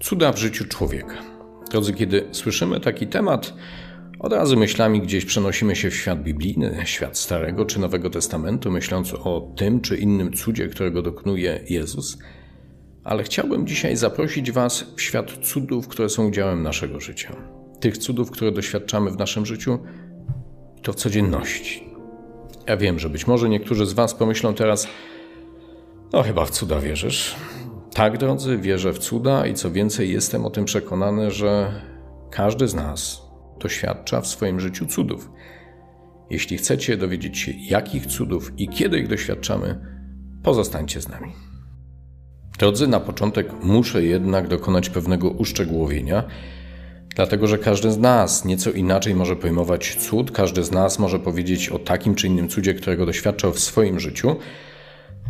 Cuda w życiu człowieka. Drodzy, kiedy słyszymy taki temat, od razu myślami gdzieś przenosimy się w świat biblijny, świat Starego czy Nowego Testamentu, myśląc o tym czy innym cudzie, którego dokonuje Jezus. Ale chciałbym dzisiaj zaprosić Was w świat cudów, które są udziałem naszego życia. Tych cudów, które doświadczamy w naszym życiu, to w codzienności. Ja wiem, że być może niektórzy z Was pomyślą teraz, no chyba w cuda wierzysz. Tak, drodzy, wierzę w cuda i co więcej, jestem o tym przekonany, że każdy z nas doświadcza w swoim życiu cudów. Jeśli chcecie dowiedzieć się, jakich cudów i kiedy ich doświadczamy, pozostańcie z nami. Drodzy, na początek muszę jednak dokonać pewnego uszczegółowienia, dlatego że każdy z nas nieco inaczej może pojmować cud, każdy z nas może powiedzieć o takim czy innym cudzie, którego doświadczał w swoim życiu.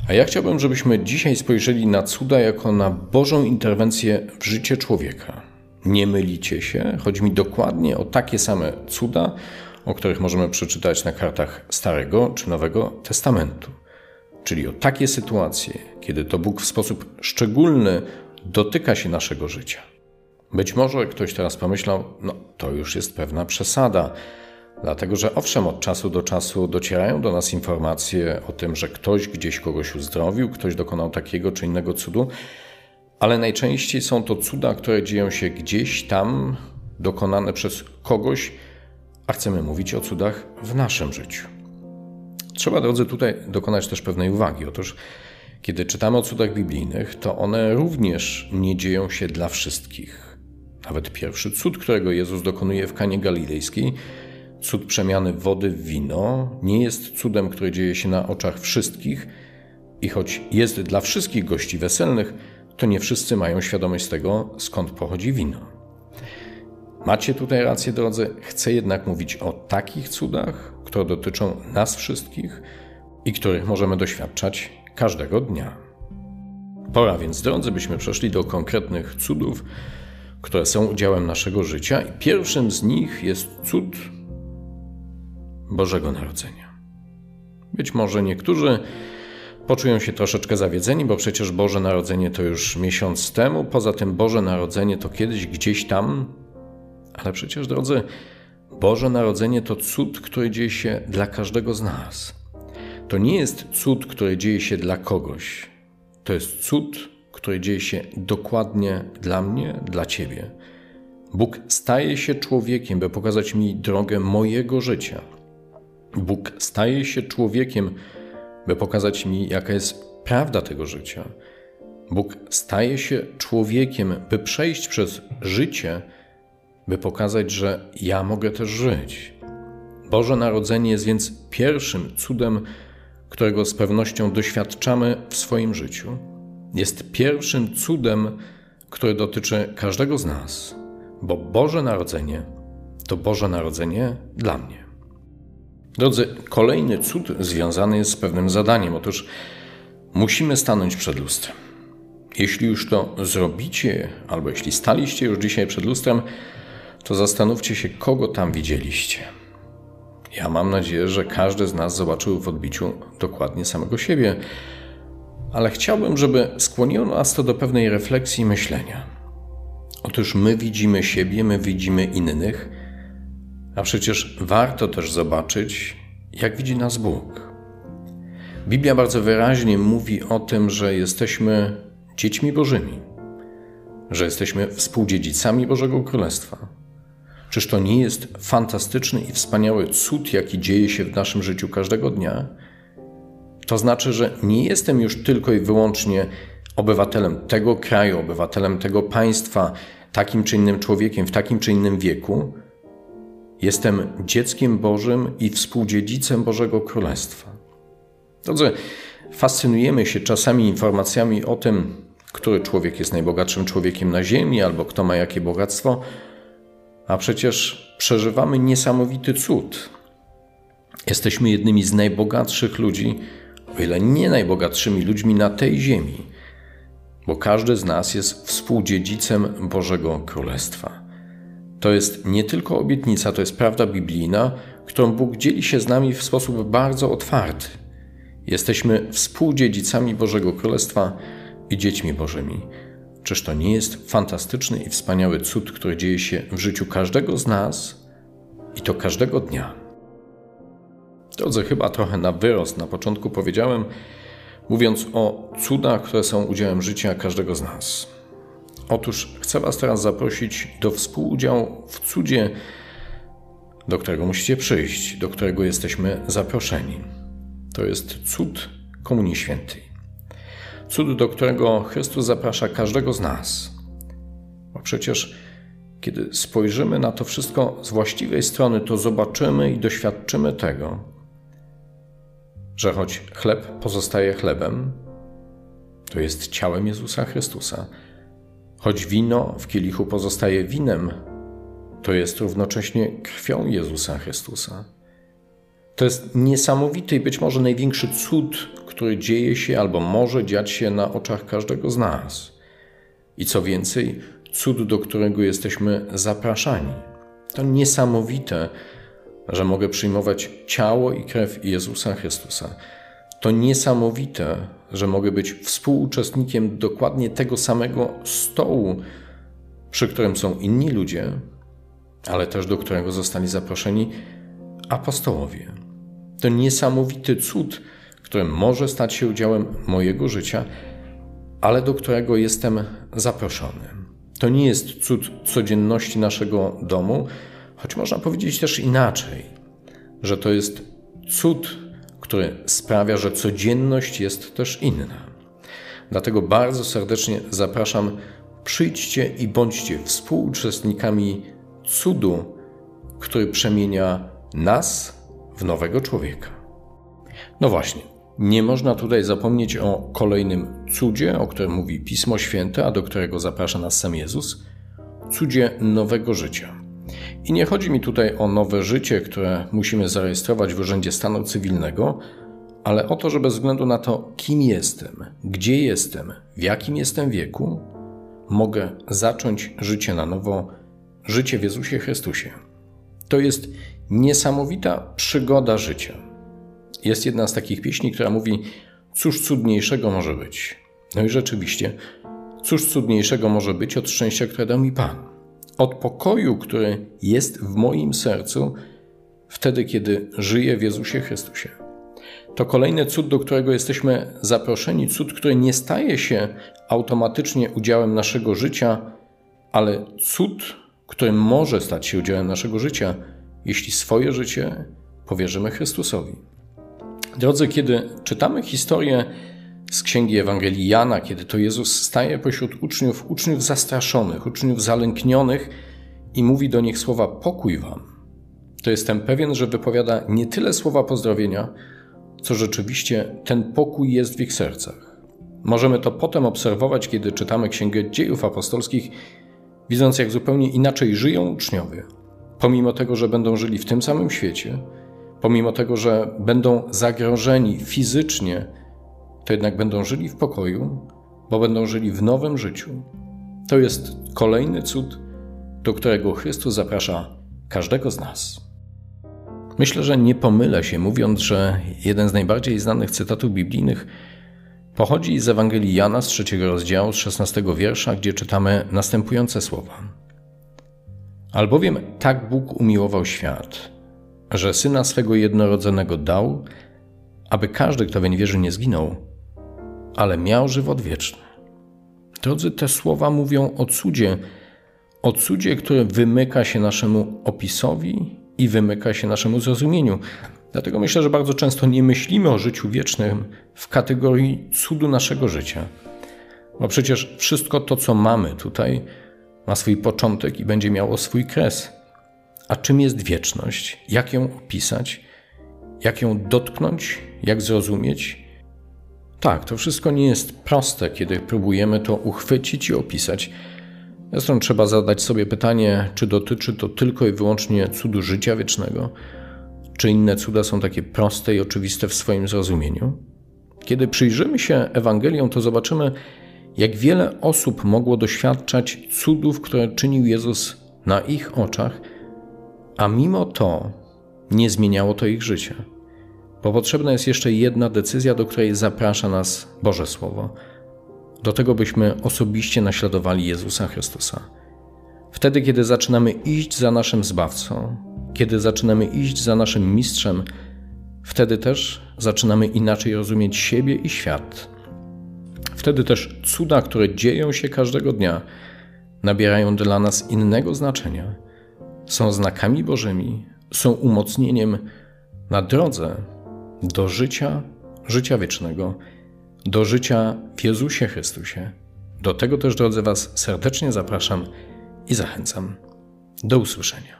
A ja chciałbym, żebyśmy dzisiaj spojrzeli na cuda jako na Bożą interwencję w życie człowieka. Nie mylicie się, chodzi mi dokładnie o takie same cuda, o których możemy przeczytać na kartach Starego czy Nowego Testamentu. Czyli o takie sytuacje, kiedy to Bóg w sposób szczególny dotyka się naszego życia. Być może ktoś teraz pomyślał, no to już jest pewna przesada, dlatego że owszem, od czasu do czasu docierają do nas informacje o tym, że ktoś gdzieś kogoś uzdrowił, ktoś dokonał takiego czy innego cudu, ale najczęściej są to cuda, które dzieją się gdzieś tam, dokonane przez kogoś, a chcemy mówić o cudach w naszym życiu. Trzeba, drodzy, tutaj dokonać też pewnej uwagi. Otóż, kiedy czytamy o cudach biblijnych, to one również nie dzieją się dla wszystkich. Nawet pierwszy cud, którego Jezus dokonuje w Kanie Galilejskiej, cud przemiany wody w wino, nie jest cudem, który dzieje się na oczach wszystkich i choć jest dla wszystkich gości weselnych, to nie wszyscy mają świadomość tego, skąd pochodzi wino. Macie tutaj rację, drodzy, chcę jednak mówić o takich cudach, które dotyczą nas wszystkich i których możemy doświadczać każdego dnia. Pora więc, drodzy, byśmy przeszli do konkretnych cudów, które są udziałem naszego życia, i pierwszym z nich jest cud Bożego Narodzenia. Być może niektórzy poczują się troszeczkę zawiedzeni, bo przecież Boże Narodzenie to już miesiąc temu, poza tym Boże Narodzenie to kiedyś gdzieś tam, ale przecież, drodzy, Boże Narodzenie to cud, który dzieje się dla każdego z nas. To nie jest cud, który dzieje się dla kogoś. To jest cud, który dzieje się dokładnie dla mnie, dla Ciebie. Bóg staje się człowiekiem, by pokazać mi drogę mojego życia. Bóg staje się człowiekiem, by pokazać mi, jaka jest prawda tego życia. Bóg staje się człowiekiem, by przejść przez życie by pokazać, że ja mogę też żyć. Boże Narodzenie jest więc pierwszym cudem, którego z pewnością doświadczamy w swoim życiu. Jest pierwszym cudem, który dotyczy każdego z nas, bo Boże Narodzenie to Boże Narodzenie dla mnie. Drodzy, kolejny cud związany jest z pewnym zadaniem. Otóż musimy stanąć przed lustrem. Jeśli już to zrobicie, albo jeśli staliście już dzisiaj przed lustrem, to zastanówcie się, kogo tam widzieliście. Ja mam nadzieję, że każdy z nas zobaczył w odbiciu dokładnie samego siebie, ale chciałbym, żeby skłoniło nas to do pewnej refleksji i myślenia. Otóż my widzimy siebie, my widzimy innych, a przecież warto też zobaczyć, jak widzi nas Bóg. Biblia bardzo wyraźnie mówi o tym, że jesteśmy dziećmi Bożymi, że jesteśmy współdziedzicami Bożego Królestwa Czyż to nie jest fantastyczny i wspaniały cud, jaki dzieje się w naszym życiu każdego dnia? To znaczy, że nie jestem już tylko i wyłącznie obywatelem tego kraju, obywatelem tego państwa, takim czy innym człowiekiem w takim czy innym wieku. Jestem dzieckiem Bożym i współdziedzicem Bożego Królestwa. Drodzy, fascynujemy się czasami informacjami o tym, który człowiek jest najbogatszym człowiekiem na Ziemi albo kto ma jakie bogactwo. A przecież przeżywamy niesamowity cud. Jesteśmy jednymi z najbogatszych ludzi, o ile nie najbogatszymi ludźmi na tej ziemi, bo każdy z nas jest współdziedzicem Bożego Królestwa. To jest nie tylko obietnica, to jest prawda biblijna, którą Bóg dzieli się z nami w sposób bardzo otwarty. Jesteśmy współdziedzicami Bożego Królestwa i dziećmi Bożymi. Czyż to nie jest fantastyczny i wspaniały cud, który dzieje się w życiu każdego z nas i to każdego dnia? Drodzy, chyba trochę na wyrost na początku powiedziałem, mówiąc o cudach, które są udziałem życia każdego z nas. Otóż chcę Was teraz zaprosić do współudziału w cudzie, do którego musicie przyjść, do którego jesteśmy zaproszeni. To jest cud Komunii Świętej. Cud, do którego Chrystus zaprasza każdego z nas. Bo przecież, kiedy spojrzymy na to wszystko z właściwej strony, to zobaczymy i doświadczymy tego, że choć chleb pozostaje chlebem, to jest ciałem Jezusa Chrystusa, choć wino w kielichu pozostaje winem, to jest równocześnie krwią Jezusa Chrystusa. To jest niesamowity i być może największy cud, który dzieje się albo może dziać się na oczach każdego z nas. I co więcej, cud, do którego jesteśmy zapraszani. To niesamowite, że mogę przyjmować ciało i krew Jezusa Chrystusa. To niesamowite, że mogę być współuczestnikiem dokładnie tego samego stołu, przy którym są inni ludzie, ale też do którego zostali zaproszeni apostołowie. To niesamowity cud, który może stać się udziałem mojego życia, ale do którego jestem zaproszony. To nie jest cud codzienności naszego domu, choć można powiedzieć też inaczej, że to jest cud, który sprawia, że codzienność jest też inna. Dlatego bardzo serdecznie zapraszam, przyjdźcie i bądźcie współuczestnikami cudu, który przemienia nas w nowego człowieka. No właśnie, nie można tutaj zapomnieć o kolejnym cudzie, o którym mówi Pismo Święte, a do którego zaprasza nas sam Jezus cudzie nowego życia. I nie chodzi mi tutaj o nowe życie, które musimy zarejestrować w Urzędzie Stanu Cywilnego, ale o to, że bez względu na to, kim jestem, gdzie jestem, w jakim jestem wieku, mogę zacząć życie na nowo, życie w Jezusie Chrystusie. To jest niesamowita przygoda życia. Jest jedna z takich pieśni, która mówi: Cóż cudniejszego może być? No i rzeczywiście, cóż cudniejszego może być od szczęścia, które dał mi Pan? Od pokoju, który jest w moim sercu, wtedy, kiedy żyję w Jezusie Chrystusie. To kolejny cud, do którego jesteśmy zaproszeni, cud, który nie staje się automatycznie udziałem naszego życia, ale cud, który może stać się udziałem naszego życia, jeśli swoje życie powierzymy Chrystusowi. Drodzy, kiedy czytamy historię z księgi Ewangelii Jana, kiedy to Jezus staje pośród uczniów, uczniów zastraszonych, uczniów zalęknionych i mówi do nich słowa pokój wam, to jestem pewien, że wypowiada nie tyle słowa pozdrowienia, co rzeczywiście ten pokój jest w ich sercach. Możemy to potem obserwować, kiedy czytamy Księgę Dziejów Apostolskich, widząc jak zupełnie inaczej żyją uczniowie. Pomimo tego, że będą żyli w tym samym świecie, pomimo tego, że będą zagrożeni fizycznie, to jednak będą żyli w pokoju, bo będą żyli w nowym życiu. To jest kolejny cud, do którego Chrystus zaprasza każdego z nas. Myślę, że nie pomylę się, mówiąc, że jeden z najbardziej znanych cytatów biblijnych pochodzi z Ewangelii Jana z trzeciego rozdziału, z szesnastego wiersza, gdzie czytamy następujące słowa. Albowiem tak Bóg umiłował świat, że Syna swego jednorodzonego dał, aby każdy, kto weń wierzy, nie zginął, ale miał żywot wieczny. Drodzy, te słowa mówią o cudzie, o cudzie, który wymyka się naszemu opisowi i wymyka się naszemu zrozumieniu. Dlatego myślę, że bardzo często nie myślimy o życiu wiecznym w kategorii cudu naszego życia. Bo przecież wszystko to, co mamy tutaj, ma swój początek i będzie miało swój kres. A czym jest wieczność? Jak ją opisać? Jak ją dotknąć? Jak zrozumieć? Tak, to wszystko nie jest proste, kiedy próbujemy to uchwycić i opisać. Zresztą trzeba zadać sobie pytanie, czy dotyczy to tylko i wyłącznie cudu życia wiecznego, czy inne cuda są takie proste i oczywiste w swoim zrozumieniu. Kiedy przyjrzymy się Ewangelią, to zobaczymy, jak wiele osób mogło doświadczać cudów, które czynił Jezus na ich oczach, a mimo to nie zmieniało to ich życia. Bo potrzebna jest jeszcze jedna decyzja, do której zaprasza nas Boże Słowo. do tego, byśmy osobiście naśladowali Jezusa Chrystusa. Wtedy, kiedy zaczynamy iść za naszym Zbawcą, kiedy zaczynamy iść za naszym Mistrzem, wtedy też zaczynamy inaczej rozumieć siebie i świat. Wtedy też cuda, które dzieją się każdego dnia, nabierają dla nas innego znaczenia. Są znakami Bożymi, są umocnieniem na drodze do życia, życia wiecznego, do życia w Jezusie Chrystusie. Do tego też, drodzy Was, serdecznie zapraszam i zachęcam. Do usłyszenia.